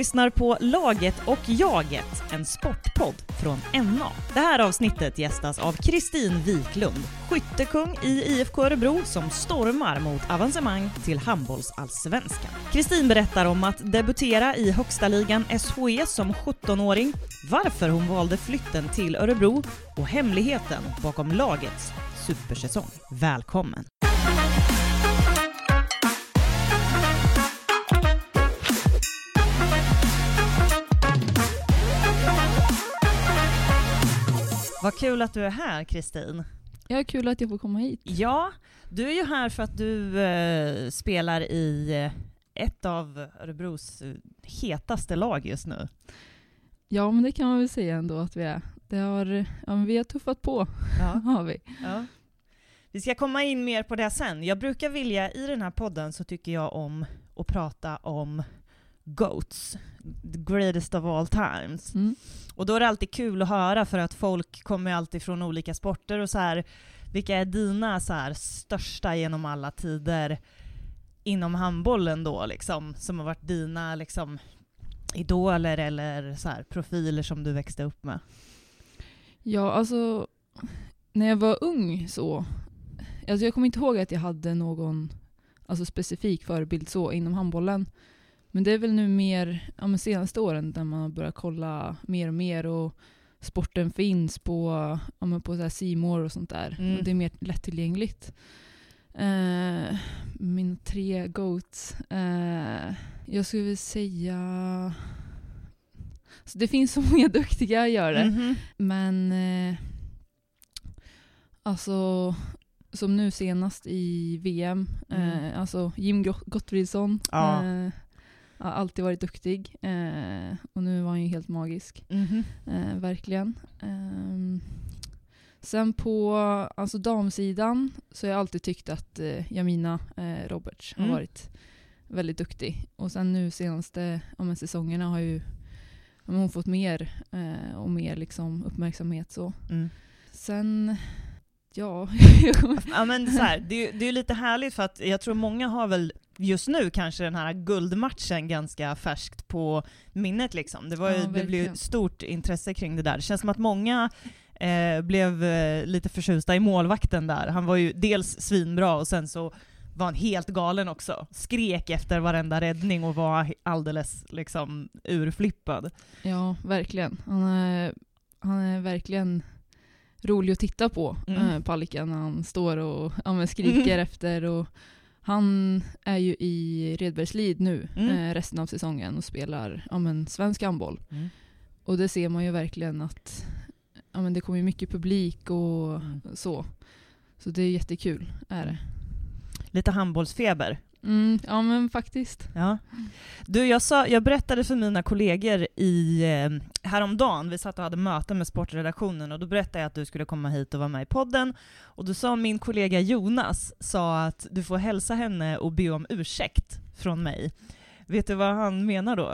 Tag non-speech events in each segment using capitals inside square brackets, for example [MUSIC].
lyssnar på Laget och jaget, en sportpodd från NA. Det här avsnittet gästas av Kristin Wiklund, skyttekung i IFK Örebro som stormar mot avancemang till handbollsallsvenskan. Kristin berättar om att debutera i högsta ligan SHE som 17-åring, varför hon valde flytten till Örebro och hemligheten bakom lagets supersäsong. Välkommen! Vad kul att du är här Kristin. Ja, kul att jag får komma hit. Ja, du är ju här för att du eh, spelar i eh, ett av Örebros eh, hetaste lag just nu. Ja, men det kan man väl säga ändå att vi är. Det har, ja, men vi har tuffat på, Ja. [LAUGHS] har vi. Ja. Vi ska komma in mer på det sen. Jag brukar vilja, i den här podden så tycker jag om att prata om GOATs, the greatest of all times. Mm. Och då är det alltid kul att höra för att folk kommer alltid från olika sporter och så här. Vilka är dina så här, största genom alla tider inom handbollen då liksom? Som har varit dina liksom idoler eller så här, profiler som du växte upp med? Ja, alltså när jag var ung så, alltså jag kommer inte ihåg att jag hade någon alltså specifik förebild så inom handbollen. Men det är väl nu mer, ja men senaste åren där man har börjat kolla mer och mer och sporten finns på, ja men på så här C More och sånt där. Mm. Och det är mer lättillgängligt. Eh, mina tre goats. Eh, jag skulle vilja säga... Så det finns så [LAUGHS] många duktiga att göra det. Mhm. Men eh, alltså som nu senast i VM, Mm. eh, alltså Jim Gott- Gottfridsson Ja. eh, har alltid varit duktig eh, och nu var han ju helt magisk. Mhm. Eh, verkligen. Ehm, sen på alltså damsidan så har jag alltid tyckt att eh, Jamina eh, Roberts har Mm. varit väldigt duktig. Och sen nu senaste ja, säsongerna har ju ja, hon fått mer eh, och mer liksom, uppmärksamhet. Så. Mm. Sen, ja, Ja men så här, det, är det är lite härligt för att jag tror många har väl just nu kanske den här guldmatchen ganska färskt på minnet liksom. Det, var ju, Ja, det blev stort intresse kring det där. Det känns som att många eh, blev eh, lite förtjusta i målvakten där. Han var ju dels svinbra och sen så var han helt galen också. Skrek efter varenda räddning och var alldeles liksom urflippad. ja verkligen. Han är, han är verkligen rolig att titta på, Mm. eh, Palicka, när han står och ja, skriker Mm. [LAUGHS] efter. Och han är ju i Redbergslid nu Mm. eh, resten av säsongen och spelar ja, men, svensk handboll. Och det ser man ju verkligen att ja, men det kommer mycket publik och Mm. så. Så det är jättekul, är det. Lite handbollsfeber. Mm, ja men faktiskt. Ja. Du, jag, sa, jag berättade för mina kollegor i, eh, häromdagen, vi satt och hade möte med sportredaktionen, och då berättade jag att du skulle komma hit och vara med i podden. Och då sa min kollega Jonas sa att du får hälsa henne och be om ursäkt från mig. Vet du vad han menar då?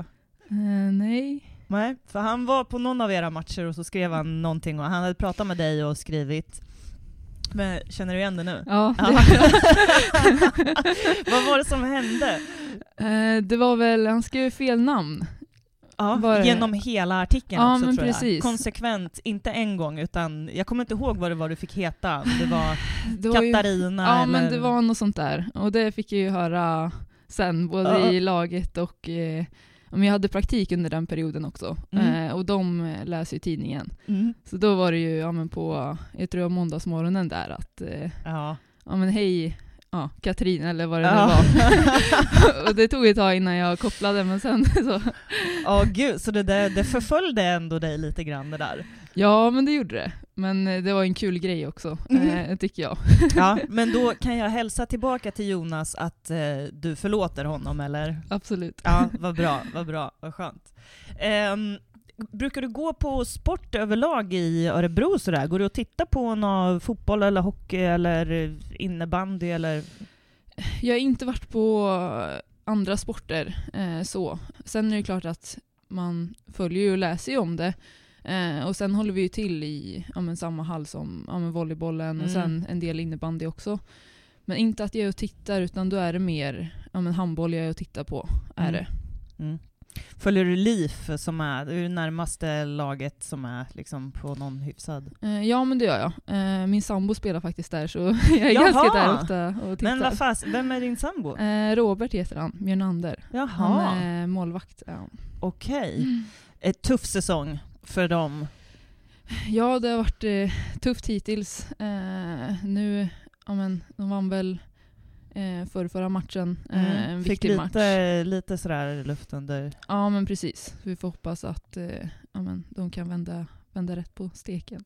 Eh, nej. Nej, för han var på någon av era matcher och så skrev han någonting och han hade pratat med dig och skrivit. Men känner du igen det nu? Ja, [LAUGHS] det, vad var det som hände? Eh, det var väl, han skrev fel namn. Ja, Var det- genom hela artikeln Ja, också tror jag. precis. Konsekvent, inte en gång utan, jag kommer inte ihåg vad det var du fick heta. Det var [SIGHS] Det var ju, Katarina ja eller... men det var något sånt där. Och det fick jag ju höra sen, både Ja. i laget och eh, men jag hade praktik under den perioden också. Mm. Eh, och de eh, läser ju tidningen. Mm. Så då var det ju ja, men på, jag tror måndagsmorgonen där att, eh, Ja. ja men hej, ja, Katrin eller vad det Ja. nu var. [LAUGHS] och det tog ett tag innan jag kopplade men sen [LAUGHS] så, Åh gud, så det, där, det förföljde ändå dig lite grann det där? ja men det gjorde det. Men eh, det var en kul grej också, eh, tycker jag. [LAUGHS] Ja, men då kan jag hälsa tillbaka till Jonas att eh, du förlåter honom, eller? Absolut. Ja, vad bra, vad bra, vad skönt. Ehm, brukar du gå på sport överlag i Örebro sådär? Går du och tittar på någon fotboll eller hockey eller innebandy eller? Jag har inte varit på andra sporter eh, så. Sen är det klart att man följer och läser ju om det. Eh, och sen håller vi ju till i ja, samma hall som ja, volleybollen och Mm. sen en del innebandy också. Men inte att jag är och tittar utan då är det mer ja, handboll jag är och tittar på. Är Mm. det. Mm. Följer du LIF som är, det är det närmaste laget som är liksom på någon hyfsad... Eh, ja men det gör jag. Eh, min sambo spelar faktiskt där så [LAUGHS] jag är Jaha! ganska där ofta och tittar. Men vad fas, vem är din sambo? Eh, Robert heter han, Björnander. Jaha, Han är målvakt. Ja. okej. Ett tuff säsong för dem. ja, det har varit tufft hittills. Nu, ja men, de vann väl eh, för förra matchen. Eh, en Fick viktig lite, match. lite sådär luft under... Ja men precis. Vi får hoppas att eh, ja, men, de kan vända, vända rätt på steken.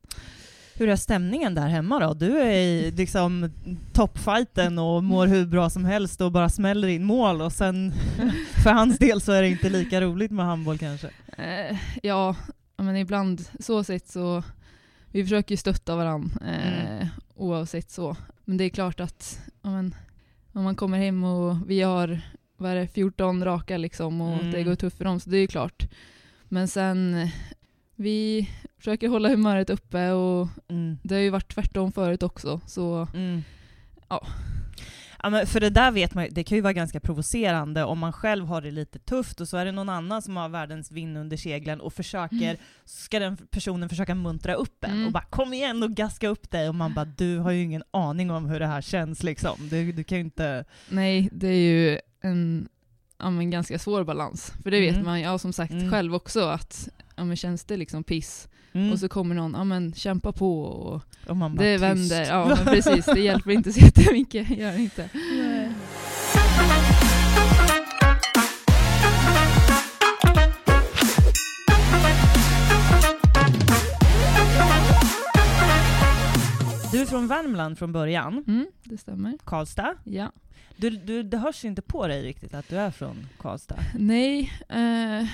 Hur är stämningen där hemma då? Du är i liksom toppfighten och mår hur bra som helst och bara smäller in mål och sen [LAUGHS] för hans del så är det inte lika roligt med handboll kanske. Eh, ja, men ibland så sett så vi försöker ju stötta varandra eh, Mm. oavsett så. Men det är klart att ja, men, om man kommer hem och vi har vad är det, 14 raka liksom och Mm. det går tufft för dem så det är ju klart. Men sen vi försöker hålla humöret uppe och Mm. det har ju varit tvärtom förut också så Mm. Ja. Ja, men för det där vet man det kan ju vara ganska provocerande om man själv har det lite tufft och så är det någon annan som har världens vind under seglen och försöker, Mm. ska den personen försöka muntra upp en Mm. och bara kom igen och gaska upp dig och man bara du har ju ingen aning om hur det här känns liksom. Du, du kan ju inte... nej det är ju en ja, men ganska svår balans. För det vet Mm. man ju ja, som sagt Mm. själv också att ja, men känns det liksom piss Mm. och så kommer någon, ja men kämpa på och och man bara, det tyst. vänder. Ja men [LAUGHS] precis, det hjälper inte så jättemycket, gör inte. Du är från Värmland från början, Mm, det stämmer. Karlstad. Ja. Du, du, det hörs inte på dig riktigt att du är från Karlstad. Nej, eh,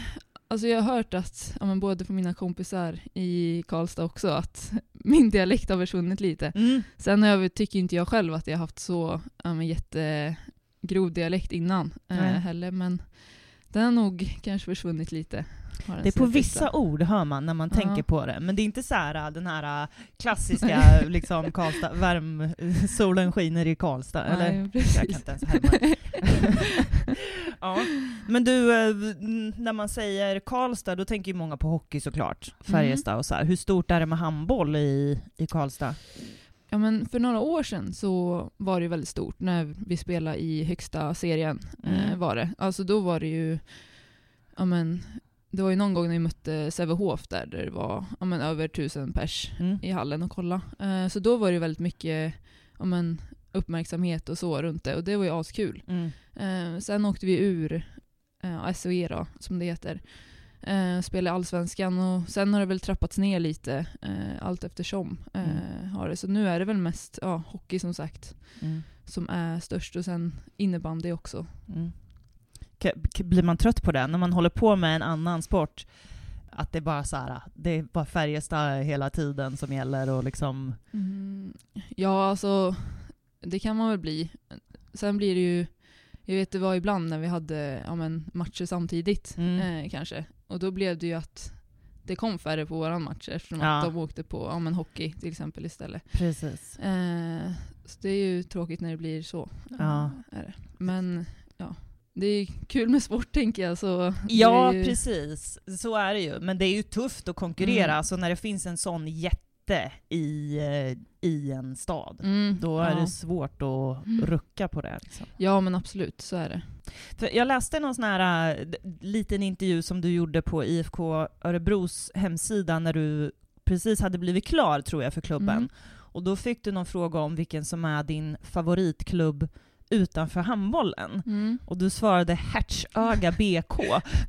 alltså jag har hört att, ja, men både från mina kompisar i Karlstad också, att [LAUGHS] min dialekt har försvunnit lite. Mm. Sen jag, tycker inte jag själv att jag har haft så ja, men jättegrov dialekt innan eh, heller, men den har nog kanske försvunnit lite. Det är på vissa lite. ord hör man när man Ja. tänker på det, men det är inte så här äh, den här äh, klassiska [LAUGHS] liksom Karlstad, värm, solen skiner i Karlstad, eller? Nej, Jag precis. kan inte ens härma. [LAUGHS] ja. Men du, äh, när man säger Karlstad, då tänker ju många på hockey såklart, Färjestad och så här. Hur stort är det med handboll i, i Karlstad? Ja, men för några år sedan så var det väldigt stort när vi spelade i högsta serien. Eh, Mm. var det. Alltså då var det ju, ja men, det var ju någon gång när vi mötte Sävehof där, där det var ja, men, över tusen pers Mm. i hallen och kolla. Eh, så då var det väldigt mycket ja, men, uppmärksamhet och så runt det och det var ju askul. Mm. Eh, sen åkte vi ur eh, SOE då, som det heter. Eh, spelade allsvenskan och sen har det väl trappats ner lite eh, allt eftersom. Eh, Mm. har det. Så nu är det väl mest ja, hockey som sagt Mm. som är störst och sen innebandy också. Mm. Blir man trött på det när man håller på med en annan sport? Att det är bara så här, det är bara Färjestad hela tiden som gäller och liksom... Mm, ja, alltså det kan man väl bli. Sen blir det ju, jag vet det var ibland när vi hade ja, men, matcher samtidigt Mm. eh, kanske. Och då blev det ju att det kom färre på våran match eftersom Ja. att de åkte på ja, men, hockey till exempel istället. Precis. Eh, så det är ju tråkigt när det blir så. Ja. Eh. Men ja, det är kul med sport tänker jag. Så Ja, ju, precis. Så är det ju. Men det är ju tufft att konkurrera. Mm. Så när det finns en sån jätte i, eh, i en stad, Mm, då är ja. det svårt att Mm. rucka på det. Liksom. Ja men absolut, så är det. För jag läste någon sån här äh, liten intervju som du gjorde på IFK Örebros hemsida när du precis hade blivit klar, tror jag, för klubben. Mm. Och då fick du någon fråga om vilken som är din favoritklubb utanför handbollen. Mm. Och du svarade Hertsöga BK,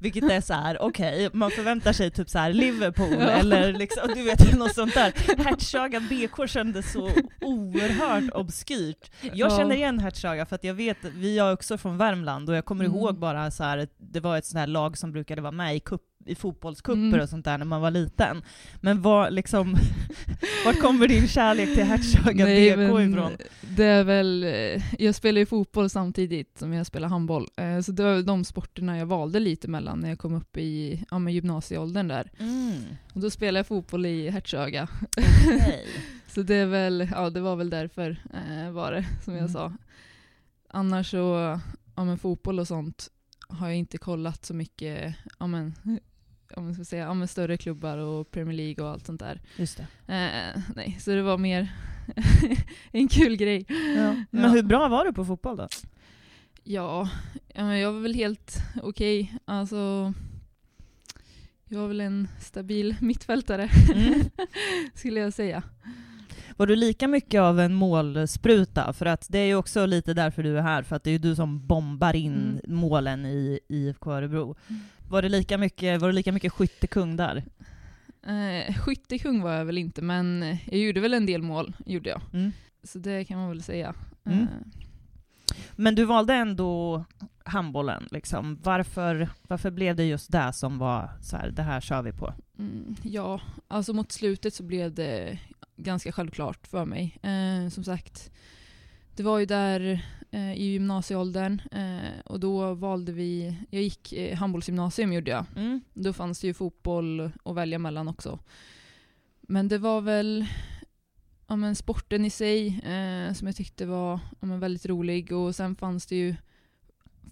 vilket är så här, okej, man förväntar sig typ så här Liverpool Ja. eller liksom, du vet något sånt där. Hertsöga BK kändes så oerhört obskyrt. Jag Ja. känner igen Hertsöga för att jag vet, vi är också från Värmland och jag kommer Mm. ihåg bara så här, det var ett sånt här lag som brukade vara med i, cup, i fotbollskupper Mm. och sånt där när man var liten. Men vad liksom, [LAUGHS] vart kommer din kärlek till Hertsöga Nej, BK ifrån? Det är väl, eh, jag spelar ju fotboll samtidigt som jag spelar handboll. Eh, Så det var väl de sporterna jag valde lite mellan när jag kom upp i ja, gymnasieåldern där. Mm. Och då spelade jag fotboll i Hertsöga. okej. [LAUGHS] Så det, är väl, ja, det var väl därför eh, var det, som jag Mm. sa. Annars så, ja men fotboll och sånt, har jag inte kollat så mycket ja, men, om man ska säga, ja, men större klubbar och Premier League och allt sånt där. Just det. Eh, nej, så det var mer [LAUGHS] en kul grej. Ja. Men Ja. hur bra var du på fotboll då? Ja, jag var väl helt okej. Alltså, jag var väl en stabil mittfältare, Mm. [LAUGHS] skulle jag säga. Var du lika mycket av en målspruta? För att det är ju också lite därför du är här, för att det är ju du som bombar in Mm. målen i IFK Örebro. Mm. Var, det lika mycket, var du lika mycket skyttekung där? Eh, skyttekung var jag väl inte, men jag gjorde väl en del mål, gjorde jag. Mm. Så det kan man väl säga. Mm. Eh, Men du valde ändå handbollen, liksom. Varför, varför blev det just det som var så här, det här kör vi på? Mm, ja, alltså mot slutet så blev det ganska självklart för mig. Eh, som sagt, det var ju där eh, i gymnasieåldern eh, och då valde vi, jag gick eh, handbollsgymnasium gjorde jag. Mm. Då fanns det ju fotboll att välja mellan också. Men det var väl ja, men sporten i sig eh, som jag tyckte var ja, men väldigt rolig och sen fanns det ju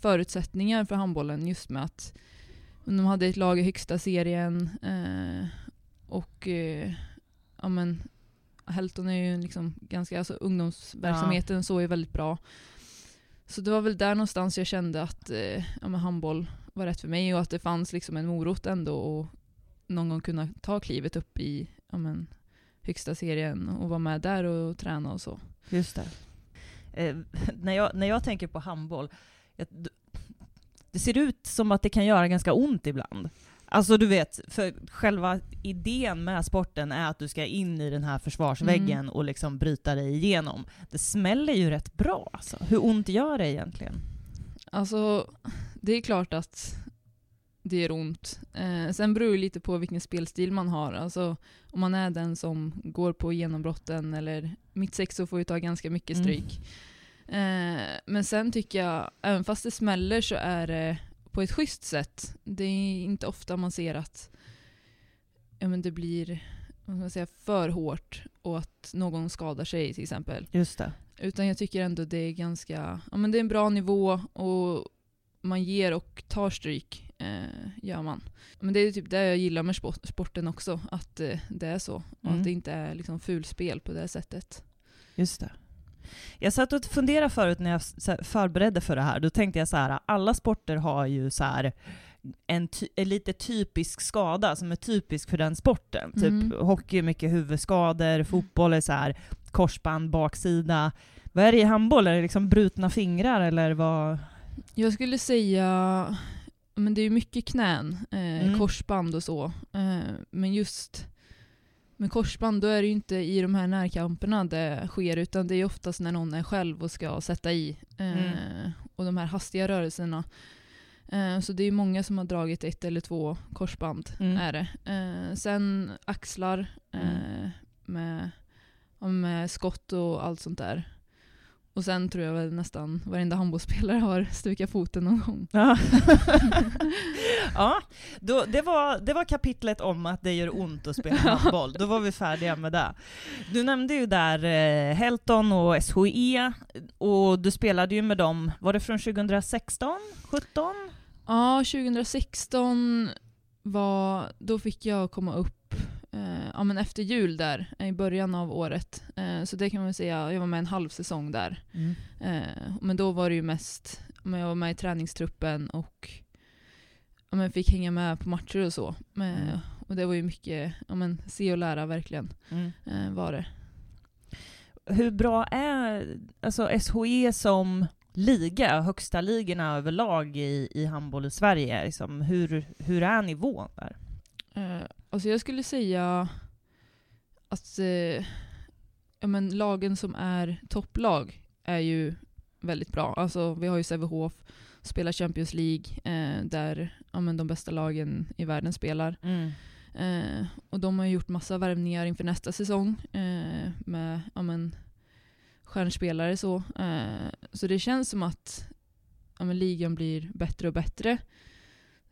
förutsättningar för handbollen just med att de hade ett lag i högsta serien eh, och eh, ja, men Helton är ju liksom ganska, alltså ungdomsverksamheten så är väldigt bra. Så det var väl där någonstans jag kände att eh, ja, men handboll var rätt för mig och att det fanns liksom en morot ändå och någon gång kunna ta klivet upp i ja, men, högsta serien och vara med där och träna och så. Just det. Eh, [LAUGHS] när, jag, när jag tänker på handboll, jag, det ser ut som att det kan göra ganska ont ibland. Alltså du vet, för själva idén med sporten är att du ska in i den här försvarsväggen Mm. och liksom bryta dig igenom. Det smäller ju rätt bra alltså. Hur ont gör det egentligen? Alltså, det är klart att det gör ont. Eh, sen beror det lite på vilken spelstil man har. Alltså, om man är den som går på genombrotten eller mitt sex så får ju ta ganska mycket Mm. stryk. Eh, men sen tycker jag, även fast det smäller så är det på ett schysst sätt. Det är inte ofta man ser att ja, men det blir vad man säga, för hårt och att någon skadar sig till exempel. Just det. Utan jag tycker ändå det är ganska, ja men det är en bra nivå och man ger och tar stryk, eh, gör man. Men det är typ det jag gillar med sport, sporten också, att eh, det är så. Och Mm. att det inte är liksom fulspel på det sättet. Just det. Jag satt och funderade förut när jag förberedde för det här, då tänkte jag så här, alla sporter har ju så här en, ty- en lite typisk skada som är typisk för den sporten. Mm. Typ hockey mycket huvudskador, fotboll är så här korsband, baksida. Vad är det i handboll? Är det liksom brutna fingrar eller vad? Jag skulle säga, men det är ju mycket knän, eh, Mm. korsband och så. Eh, men just med korsband då är det ju inte i de här närkamperna det sker utan det är oftast när någon är själv och ska sätta i. Eh, Mm. Och de här hastiga rörelserna. Eh, så det är många som har dragit ett eller två korsband. Mm. Är det. Eh, sen axlar eh, med, med skott och allt sånt där. Och sen tror jag väl nästan varenda handbollsspelare har [LAUGHS] stukat foten någon gång. Ja, [LAUGHS] ja då, det, var, det var kapitlet om att det gör ont att spela [LAUGHS] handboll. Då var vi färdiga med det. Du nämnde ju där eh, Helton och SHE, och du spelade ju med dem, var det från 2016, 17? Ja, 2016 var, då fick jag komma upp ja, men efter jul där, i början av året. Eh, så det kan man säga, jag var med en halv säsong där. Eh, men då var det ju mest, men jag var med i träningstruppen och ja, men fick hänga med på matcher och så. Mm. Och det var ju mycket, ja, men, se och lära verkligen, Mm. eh, var det. Hur bra är alltså SHE som liga, högsta ligorna överlag i, i handboll i Sverige? Liksom, hur, hur är nivån där? Eh, alltså jag skulle säga att eh, ja, men lagen som är topplag är ju väldigt bra. Alltså vi har ju Sävehof, spelar Champions League eh, där ja, men de bästa lagen i världen spelar. Eh, och de har gjort massa värvningar inför nästa säsong eh, med ja, men, stjärnspelare så. Eh, så det känns som att ja, men, ligan blir bättre och bättre.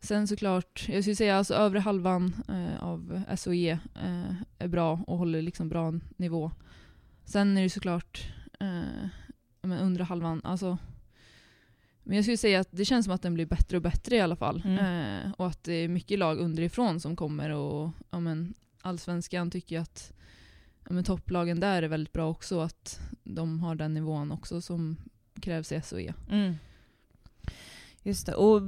Sen såklart, jag skulle säga alltså övre halvan eh, av SOE eh, är bra och håller liksom bra nivå. Sen är det såklart eh, men undre halvan, alltså Men jag skulle säga att det känns som att den blir bättre och bättre i alla fall. Mm. Eh, och att det är mycket lag underifrån som kommer och ja, men, allsvenskan tycker jag att ja, men, topplagen där är väldigt bra också. Att de har den nivån också som krävs i SOE. Mm. Just det. Och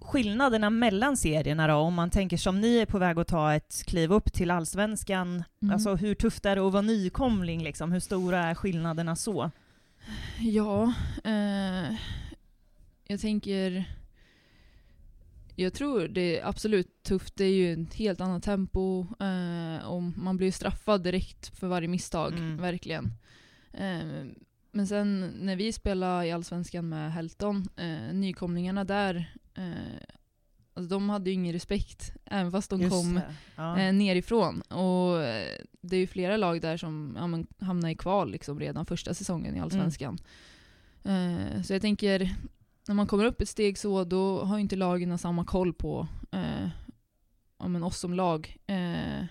skillnaderna mellan serierna då, om man tänker som ni är på väg att ta ett kliv upp till allsvenskan, Mm. alltså hur tufft är det att vara nykomling liksom? Hur stora är skillnaderna så? Ja, eh, jag tänker... Jag tror det är absolut tufft. Det är ju ett helt annat tempo. Eh, och man blir straffad direkt för varje misstag, Mm. verkligen. Eh, men sen när vi spelade i Allsvenskan med Helton, eh, nykomlingarna där, eh, alltså de hade ju ingen respekt. Även fast de Just kom. Ja. eh, nerifrån. Och eh, det är ju flera lag där som ja, men, hamnar i kval liksom, redan första säsongen i Allsvenskan. Eh, så jag tänker, när man kommer upp ett steg så, då har ju inte lagen samma koll på eh, ja, men oss som lag. Eh,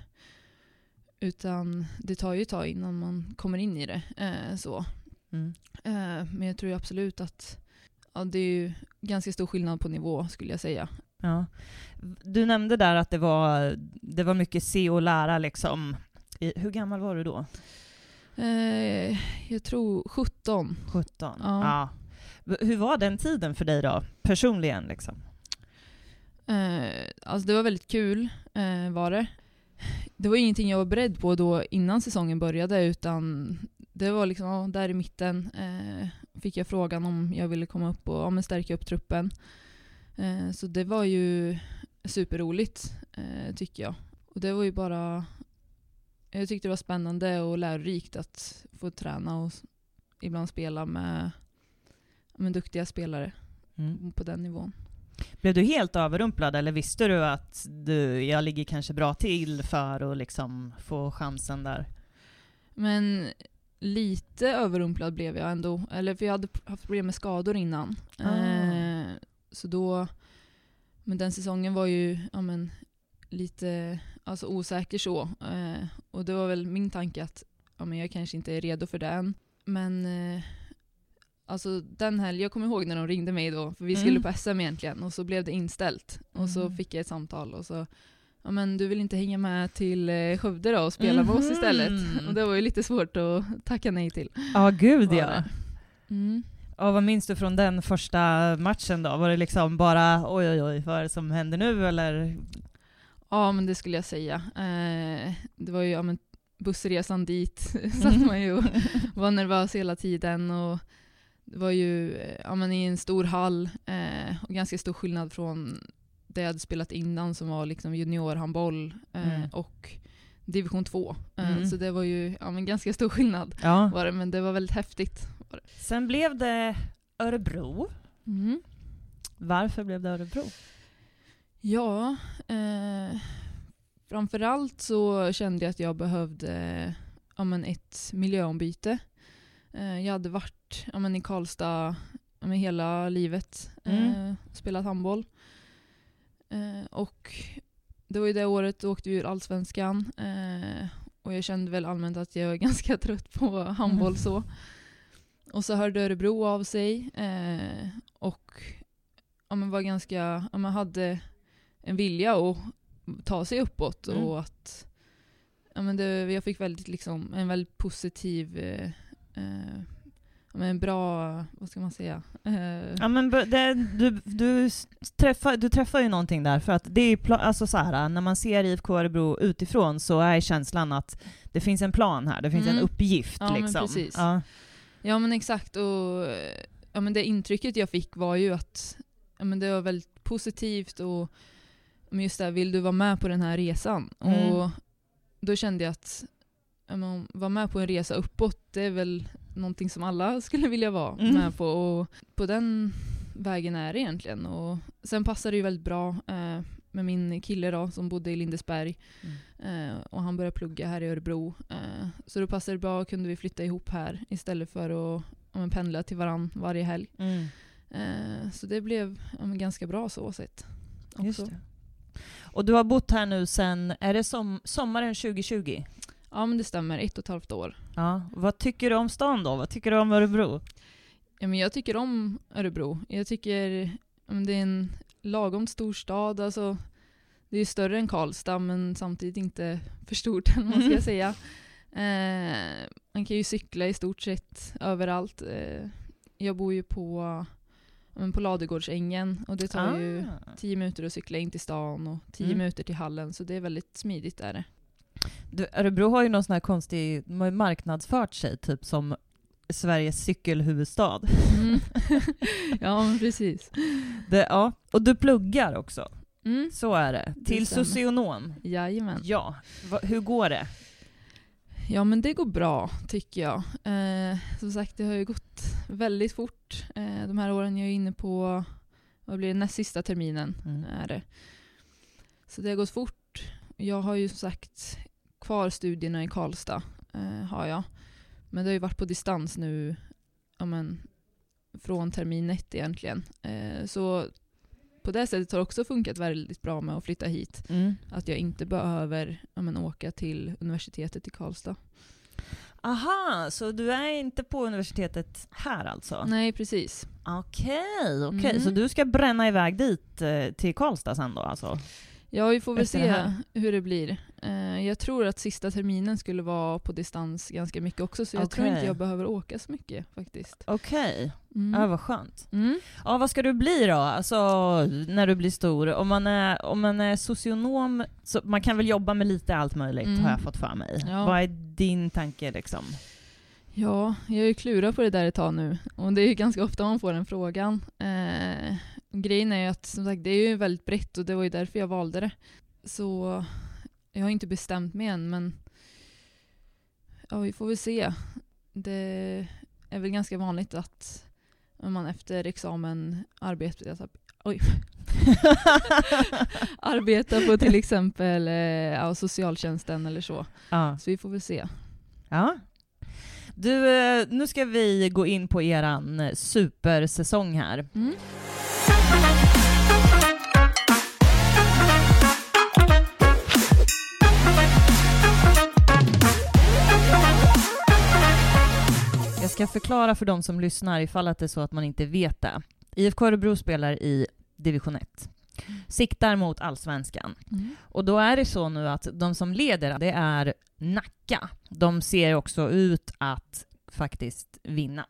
utan det tar ju ett tag innan man kommer in i det. Så. Mm. Eh, men jag tror absolut att ja, det är ju ganska stor skillnad på nivå skulle jag säga. Ja. Du nämnde där att det var, det var mycket se och lära liksom. Hur gammal var du då? Eh, jag tror 17. 17? Ja. V- Hur var den tiden för dig då, personligen liksom? Eh, alltså det var väldigt kul eh, var det. Det var ingenting jag var beredd på då innan säsongen började utan det var liksom, ja, där i mitten eh, fick jag frågan om jag ville komma upp och ja, men stärka upp truppen. Eh, så det var ju superroligt eh, tycker jag. Och det var ju bara, jag tyckte det var spännande och lärorikt att få träna och ibland spela med, med duktiga spelare Mm. på den nivån. Blev du helt överrumplad eller visste du att du, jag ligger kanske bra till för att liksom få chansen där? Men lite överrumplad blev jag ändå. Eller för jag hade haft problem med skador innan. Ah. Eh, så då, men den säsongen var ju ja, men, lite alltså, osäker så. Eh, och det var väl min tanke att ja, men jag kanske inte är redo för det än. Men eh, alltså den helgen, jag kommer ihåg när de ringde mig då, för vi skulle Mm. på SM egentligen, och så blev det inställt. Och så Mm. fick jag ett samtal och så Ja men du vill inte hänga med till eh, Skövde då och spela med oss istället? Mhm. [LAUGHS] Och det var ju lite svårt att tacka nej till. Ja, gud ja. Mm. Och vad minns du från den första matchen då? Var det liksom bara oj oj oj, vad är det som händer nu eller? Ja men det skulle jag säga. Eh, det var ju ja, men, bussresan dit [LAUGHS] satt man ju och var nervös hela tiden. Och det var ju eh, ja, men, i en stor hall eh, och ganska stor skillnad från det jag hade spelat innan som var liksom juniorhandboll eh, Mm. och division 2. Eh, Mm. Så det var ju ja, men, ganska stor skillnad Ja. var det, men det var väldigt häftigt. Sen blev det Örebro. Mm. Varför blev det Örebro? Ja, eh, framförallt så kände jag att jag behövde ja, men ett miljöombyte. Eh, jag hade varit ja, men i Karlstad ja, men hela livet, eh, Mm. spelat handboll. Eh, och det var ju det året då åkte vi ur Allsvenskan. Eh, och jag kände väl allmänt att jag är [LAUGHS] ganska trött på handboll Mm. så. Och så hörde Örebro av sig. Eh, och ja, men var ganska, ja, man hade en vilja att ta sig uppåt Mm. och att ja, men det, jag fick väldigt liksom, en väldigt positiv, eh, eh, men en bra, vad ska man säga? Eh, Ja, men det, du, du, träffar, du träffar ju någonting där, för att det är alltså så här, när man ser IFK Örebro utifrån så är känslan att det finns en plan här, det finns Mm. en uppgift Ja, men liksom. precis. Ja. Ja men exakt och ja, men det intrycket jag fick var ju att ja, men det var väldigt positivt och men just det här, vill du vara med på den här resan? Mm. Och då kände jag att ja, men, vara med på en resa uppåt, det är väl någonting som alla [LAUGHS] skulle vilja vara Mm. med på. Och på den vägen är det egentligen. Och sen passade det ju väldigt bra eh, med min kille då, som bodde i Lindesberg. Eh, och han började plugga här i Örebro. Eh, så då passade det bra, kunde vi flytta ihop här istället för att ja, pendla till varann varje helg. Mm. Eh, så det blev ja, ganska bra så sett. Också. Och du har bott här nu sen, är det som, sommaren 2020? Ja men det stämmer, ett och ett halvt år. Ja. Vad tycker du om stan då? Vad tycker du om Örebro? Ja, men jag tycker om Örebro. Jag tycker men det är en lagom stor stad. Alltså, det är större än Karlstad men samtidigt inte [LAUGHS] för stort, Mm. jag [LAUGHS] säga. Eh, man kan ju cykla i stort sett överallt. Eh, jag bor ju på, på Ladugårdsängen och det tar ju Ah. tio minuter att cykla in till stan och tio Mm. minuter till hallen så det är väldigt smidigt där. Du, Örebro har ju någon sån här konstig, de har ju marknadsfört sig typ som Sveriges cykelhuvudstad. Mm. [LAUGHS] ja, men precis. Det, ja. Och du pluggar också, Mm. så är det. Det Till stämmer. socionom. Jajamän. Ja, Va, hur går det? Ja men det går bra tycker jag. Eh, som sagt det har ju gått väldigt fort eh, de här åren. Jag är inne på, vad blir det, näst sista terminen Mm. är det. Så det har gått fort. Jag har ju som sagt kvar studierna i Karlstad. Eh, har jag. Men det har ju varit på distans nu ja, men, från termin ett egentligen. Eh, så på det sättet har det också funkat väldigt bra med att flytta hit. Mm. Att jag inte behöver ja, men, åka till universitetet i Karlstad. Aha, så du är inte på universitetet här alltså? Nej, precis. Okej, okej. Mm. Så du ska bränna iväg dit eh, till Karlstad sen då alltså? Ja, vi får väl se hur det blir. Eh, jag tror att sista terminen skulle vara på distans ganska mycket också, så jag tror inte jag behöver åka så mycket faktiskt. Okej, Mm. ja, vad skönt. Mm. Ja, vad ska du bli då, alltså när du blir stor? Om man är, om man är socionom, så man kan väl jobba med lite allt möjligt Mm. har jag fått för mig. Ja. Vad är din tanke liksom? Ja, jag har ju klurat på det där ett tag nu och det är ju ganska ofta man får den frågan. Eh, grejen är ju att som sagt, det är ju väldigt brett och det var ju därför jag valde det. Så jag har inte bestämt mig än men ja, vi får väl se. Det är väl ganska vanligt att man efter examen arbetar, oj, [LAUGHS] arbetar på till exempel eh, ja, socialtjänsten eller så. ja. Så vi får väl se. ja. Du, eh, nu ska vi gå in på eran eh, supersäsong här. Mm. Jag ska förklara för de som lyssnar ifall att det är så att man inte vet det. IFK Örebro spelar i division 1. Siktar mot allsvenskan. Mm. Och då är det så nu att de som leder, det är Nacka. De ser också ut att faktiskt vinna.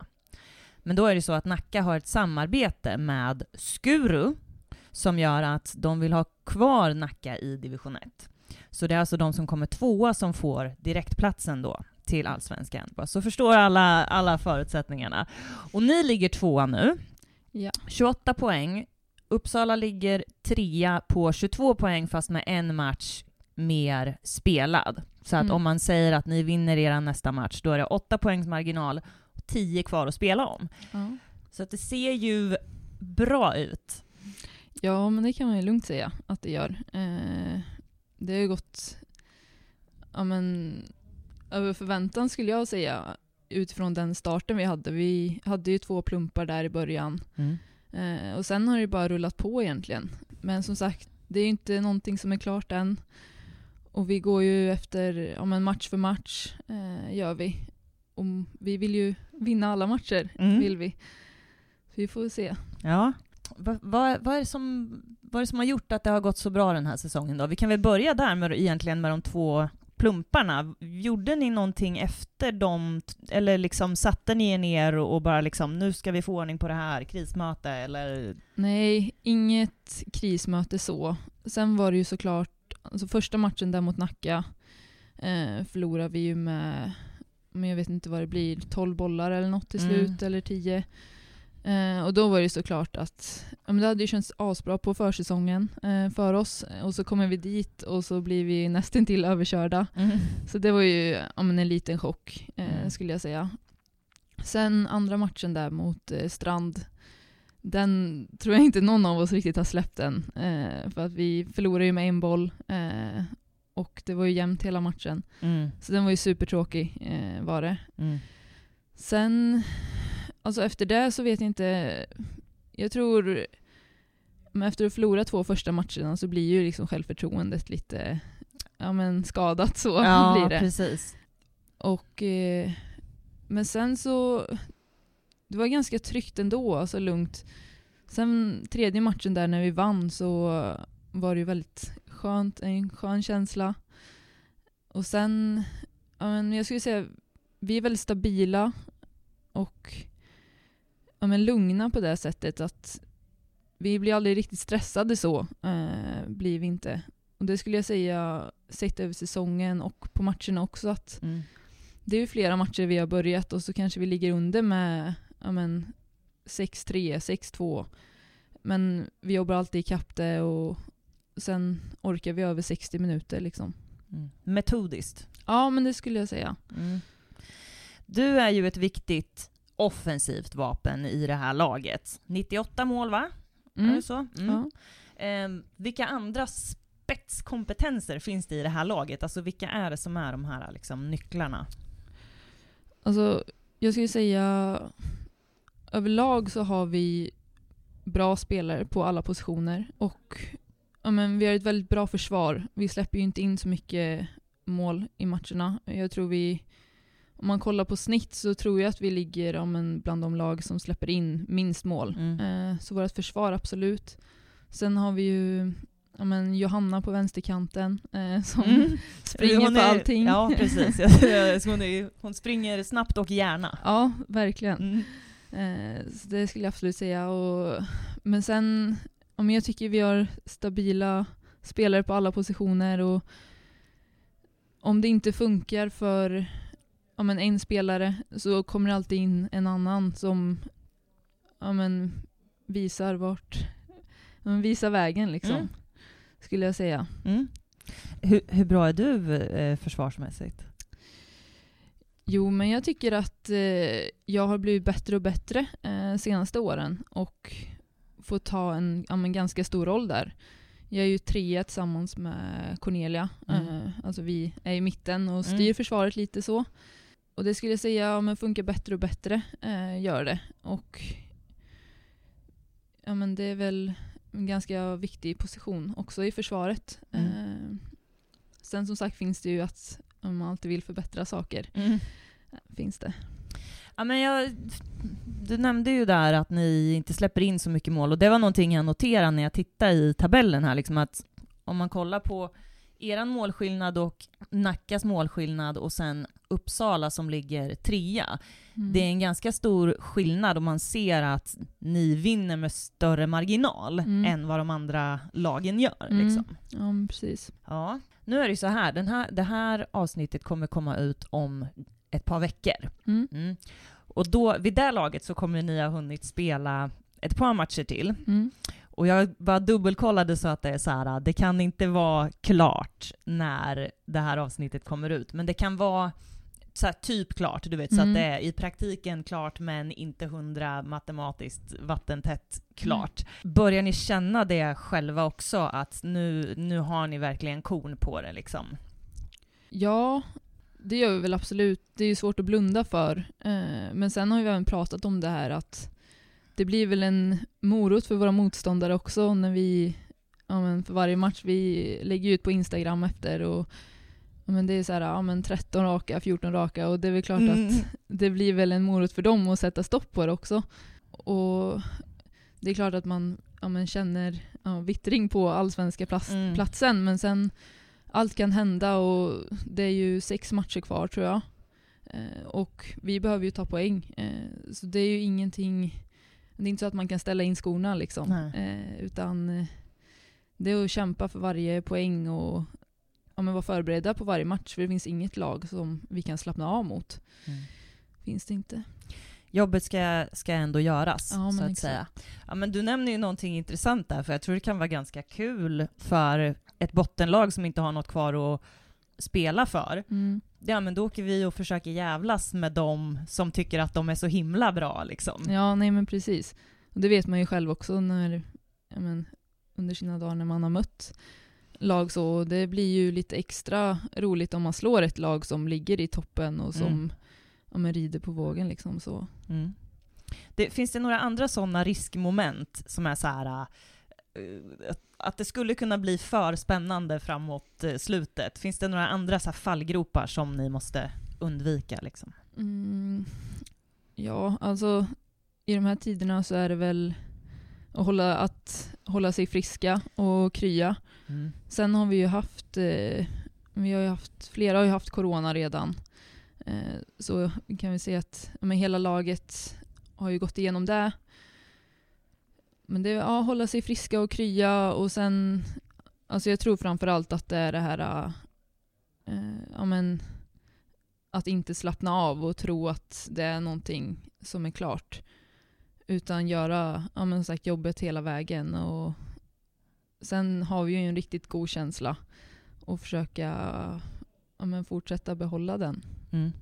Men då är det så att Nacka har ett samarbete med Skuru som gör att de vill ha kvar Nacka i division 1. Så det är alltså de som kommer tvåa som får direktplatsen då till allsvenskan. Så förstår alla, alla förutsättningarna. Och ni ligger tvåa nu. Ja. 28 poäng. Uppsala ligger trea på 22 poäng fast med en match mer spelad. Så att Mm. om man säger att ni vinner er nästa match, då är det 8 poängs marginal 10 kvar att spela om. Ja. Så att det ser ju bra ut. Ja, men det kan man ju lugnt säga att det gör. Eh, det har ju gått ja, men, över förväntan skulle jag säga utifrån den starten vi hade. Vi hade ju två plumpar där i början eh, och sen har det bara rullat på egentligen. Men som sagt, det är ju inte någonting som är klart än. Och vi går ju efter ja, men match för match, eh, gör vi. Och vi vill ju vinna alla matcher, Mm. vill vi. Så vi får se. Ja. Vad, vad, vad, är det som, vad är det som har gjort att det har gått så bra den här säsongen då? Vi kan väl börja där med, egentligen med de två plumparna. Gjorde ni någonting efter dem, eller liksom satte ni er ner och bara liksom nu ska vi få ordning på det här, krismöte eller? Nej, inget krismöte så. Sen var det ju såklart, alltså första matchen där mot Nacka eh, förlorade vi ju med, men jag vet inte vad det blir, 12 bollar eller något till Mm. slut, eller 10. Eh, och då var det såklart att, ja, men det hade ju känts asbra på försäsongen eh, för oss. Och så kommer vi dit och så blir vi nästintill överkörda. Så det var ju ja, men en liten chock, eh, Mm. skulle jag säga. Sen andra matchen där mot eh, Strand, den tror jag inte någon av oss riktigt har släppt än. Eh, för att vi förlorade ju med en boll eh, och det var ju jämnt hela matchen. Mm. Så den var ju supertråkig eh, var det. Mm. Sen, alltså efter det så vet jag inte, jag tror, men efter att förlora två första matcherna så blir ju liksom självförtroendet lite ja, men skadat så [LAUGHS] Ja, blir det. precis. Och, eh, men sen så, det var ganska tryggt ändå, alltså lugnt. Sen tredje matchen där när vi vann så var det ju väldigt skönt, en skön känsla. Och sen, ja, men jag skulle säga, vi är väldigt stabila och ja, men lugna på det sättet att vi blir aldrig riktigt stressade så, eh, blir vi inte. Och det skulle jag säga, sett över säsongen och på matcherna också, att Mm. det är ju flera matcher vi har börjat och så kanske vi ligger under med ja, men, 6-3, 6-2. Men vi jobbar alltid ikapp det och sen orkar vi över 60 minuter liksom. Mm. Metodiskt. Ja, men det skulle jag säga. Mm. Du är ju ett viktigt offensivt vapen i det här laget. 98 mål va? Är Mm. det så? Mm. Ja. Ehm, vilka andra spetskompetenser finns det i det här laget? Alltså vilka är det som är de här liksom, nycklarna? Alltså, jag skulle säga överlag så har vi bra spelare på alla positioner och ja, men vi har ett väldigt bra försvar. Vi släpper ju inte in så mycket mål i matcherna. Jag tror vi, om man kollar på snitt så tror jag att vi ligger ja, men bland de lag som släpper in minst mål. Mm. Eh, så vårt försvar absolut. Sen har vi ju ja, men Johanna på vänsterkanten eh, som Mm. [LAUGHS] springer Hon på är- allting. Ja, [LAUGHS] precis. Hon, är, hon springer snabbt och gärna. Ja, verkligen. Mm. Eh, det skulle jag absolut säga. Och, men sen, om jag tycker vi har stabila spelare på alla positioner och om det inte funkar för ja, men en spelare så kommer det alltid in en annan som ja, men, visar vart, ja, men visar vägen liksom. Mm. Skulle jag säga. Mm. Hur, hur bra är du eh, försvarsmässigt? Jo, men jag tycker att eh, jag har blivit bättre och bättre eh, senaste åren och får ta en ja, men ganska stor roll där. Jag är ju trea tillsammans med Cornelia. Mm. Eh, alltså vi är i mitten och styr Mm. försvaret lite så. Och det skulle jag säga ja, men funkar bättre och bättre, eh, gör det. Och ja, men det är väl en ganska viktig position också i försvaret. Mm. Eh, sen som sagt finns det ju att om man alltid vill förbättra saker finns det. Ja, men jag, du nämnde ju där att ni inte släpper in så mycket mål och det var någonting jag noterade när jag tittade i tabellen här, liksom att om man kollar på eran målskillnad och Nackas målskillnad och sen Uppsala som ligger trea. Mm. Det är en ganska stor skillnad om man ser att ni vinner med större marginal Mm. än vad de andra lagen gör. Mm. Liksom. Ja, precis. Ja, nu är det ju så här, den här, det här avsnittet kommer komma ut om ett par veckor. Mm. Mm. Och då, vid det laget så kommer ni ha hunnit spela ett par matcher till. Mm. Och jag bara dubbelkollade så att det är så här, det kan inte vara klart när det här avsnittet kommer ut, men det kan vara så här, typ klart, du vet, så Mm. att det är i praktiken klart men inte hundra matematiskt vattentätt klart. Börjar ni känna det själva också, att nu, nu har ni verkligen kon på det liksom? Ja, det gör vi väl absolut. Det är ju svårt att blunda för. Eh, men sen har vi även pratat om det här att det blir väl en morot för våra motståndare också när vi, ja men för varje match vi lägger ut på Instagram efter och ja men det är så här, ja men 13 raka, 14 raka och det är väl klart Mm. att det blir väl en morot för dem att sätta stopp på det också. Och det är klart att man ja, men känner ja, vittring på allsvenska plats, Mm. platsen men sen allt kan hända och det är ju sex matcher kvar tror jag. Eh, och vi behöver ju ta poäng. Eh, så det är ju ingenting, det är inte så att man kan ställa in skorna liksom. Eh, utan eh, det är att kämpa för varje poäng och ja, men vara förberedda på varje match. För det finns inget lag som vi kan slappna av mot. Mm. Finns det inte. Jobbet ska, ska ändå göras, Ja, så att säga. Ja, men du nämner ju någonting intressant där, för jag tror det kan vara ganska kul för ett bottenlag som inte har något kvar att spela för. Mm. Ja, men då åker vi och försöker jävlas med dem som tycker att de är så himla bra liksom. Ja, nej men precis. Och det vet man ju själv också när, men, under sina dagar när man har mött lag så. Det blir ju lite extra roligt om man slår ett lag som ligger i toppen och som Mm. Ja, men rider på vågen liksom så. Mm. Det, finns det några andra sådana riskmoment som är så här äh, att- det skulle kunna bli för spännande framåt eh, slutet? Finns det några andra så här fallgropar som ni måste undvika liksom? Mm, ja, alltså i de här tiderna så är det väl att hålla, att hålla sig friska och krya. Mm. Sen har vi ju haft, eh, vi har haft, flera har ju haft corona redan. Eh, så kan vi se att men hela laget har ju gått igenom det. Men det är ja, hålla sig friska och krya och sen, alltså jag tror framförallt att det är det här, eh, ja men, att inte slappna av och tro att det är någonting som är klart. Utan göra ja, men sagt, jobbet hela vägen. Och sen har vi ju en riktigt god känsla och försöka ja, men fortsätta behålla den. Mm.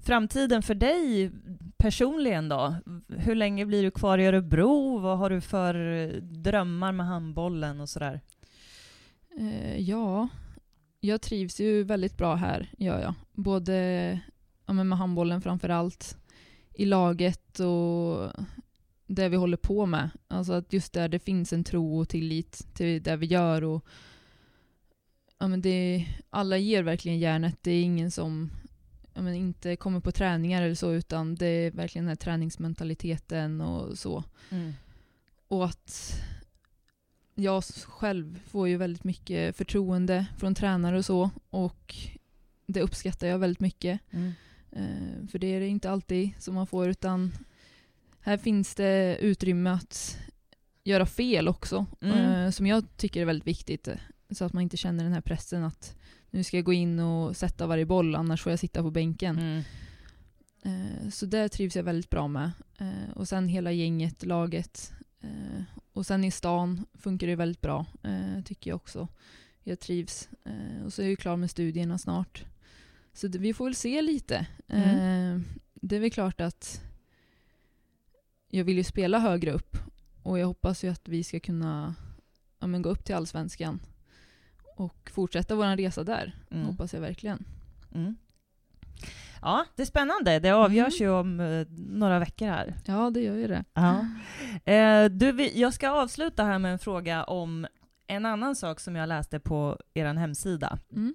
Framtiden för dig personligen då? Hur länge blir du kvar i Örebro? Vad har du för eh, drömmar med handbollen och sådär? Eh, ja, jag trivs ju väldigt bra här, gör jag. Både ja, med handbollen framför allt, i laget och det vi håller på med. Alltså att just där det finns en tro och tillit till det vi gör. Och, ja, men det, alla ger verkligen järnet. Det är ingen som ja, men inte kommer på träningar eller så, utan det är verkligen den här träningsmentaliteten och så. Mm. Och att jag själv får ju väldigt mycket förtroende från tränare och så. Och det uppskattar jag väldigt mycket. Mm. Eh, för det är det inte alltid som man får, utan här finns det utrymme att göra fel också. Mm. Eh, som jag tycker är väldigt viktigt. Så att man inte känner den här pressen att nu ska jag gå in och sätta varje boll, annars får jag sitta på bänken. Mm. Eh, Så det trivs jag väldigt bra med. Eh, Och sen hela gänget, laget. Eh, Och sen i stan funkar det väldigt bra, eh, tycker jag också. Jag trivs. Eh, Och så är jag klar med studierna snart. Så det, vi får väl se lite. Mm. Eh, Det är väl klart att jag vill ju spela högre upp. Och jag hoppas ju att vi ska kunna ja, gå upp till allsvenskan. Och fortsätta vår resa där. Mm. Hoppas jag verkligen. Mm. Ja, det är spännande. Det avgörs ju om eh, några veckor här. Ja, det gör ju det. Ja. Eh, du, jag ska avsluta här med en fråga om en annan sak som jag läste på er hemsida. Mm.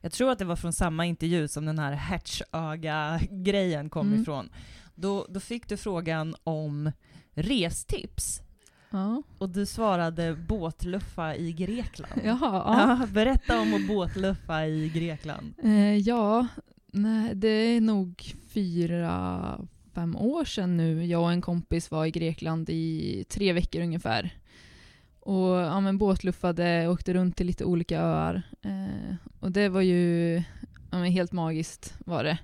Jag tror att det var från samma intervju som den här Hertzöga-grejen kom Mm. ifrån. Då, då fick du frågan om restips. Ja. Och du svarade båtluffa i Grekland. Jaha, ja. Berätta om att båtluffa i Grekland. Eh, ja, nej, det är nog fyra, fem år sedan nu. Jag och en kompis var i Grekland i tre veckor ungefär. Och ja, men båtluffade, åkte runt till lite olika öar. Eh, och det var ju ja, men helt magiskt var det.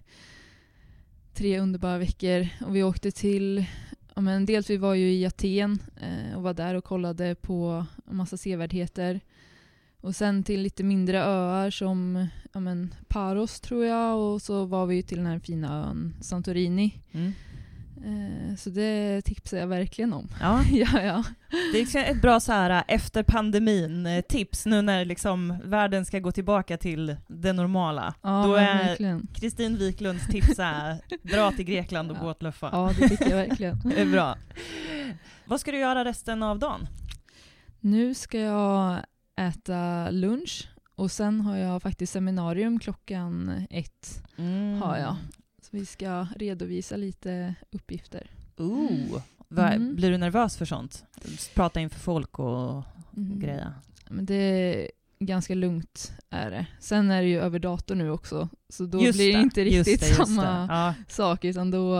Tre underbara veckor. Och vi åkte till, men dels vi var ju i Aten eh, och var där och kollade på en massa sevärdheter. Och sen till lite mindre öar som ja, men Paros tror jag och så var vi till den här fina ön Santorini. Mm. Eh, så det tipsar jag verkligen om. Ja, [LAUGHS] ja, ja. det är ett bra så här efter pandemin-tips nu när liksom världen ska gå tillbaka till det normala. ja Då är. Kristin Wiklunds tips är dra till Grekland och Ja. båtluffa. Ja, det tycker jag verkligen. [LAUGHS] Det är bra. Vad ska du göra resten av dagen? Nu ska jag äta lunch och sen har jag faktiskt seminarium klockan ett. Mm. Har jag. Så vi ska redovisa lite uppgifter. Ooh. Va- Mm. Blir du nervös för sånt? Prata inför folk och Mm. grejer? Men det är ganska lugnt är det. Sen är det ju över dator nu också, så då Just blir det inte just riktigt det, just samma det. Ja. sak, utan då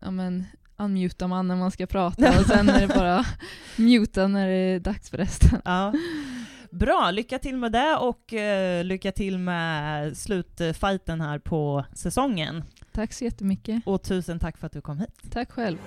ja, men, unmutar man när man ska prata och sen är det bara muta när det är dags för resten. Ja. Bra, lycka till med det och eh, lycka till med slutfighten här på säsongen. Tack så jättemycket. Och tusen tack för att du kom hit. Tack själv.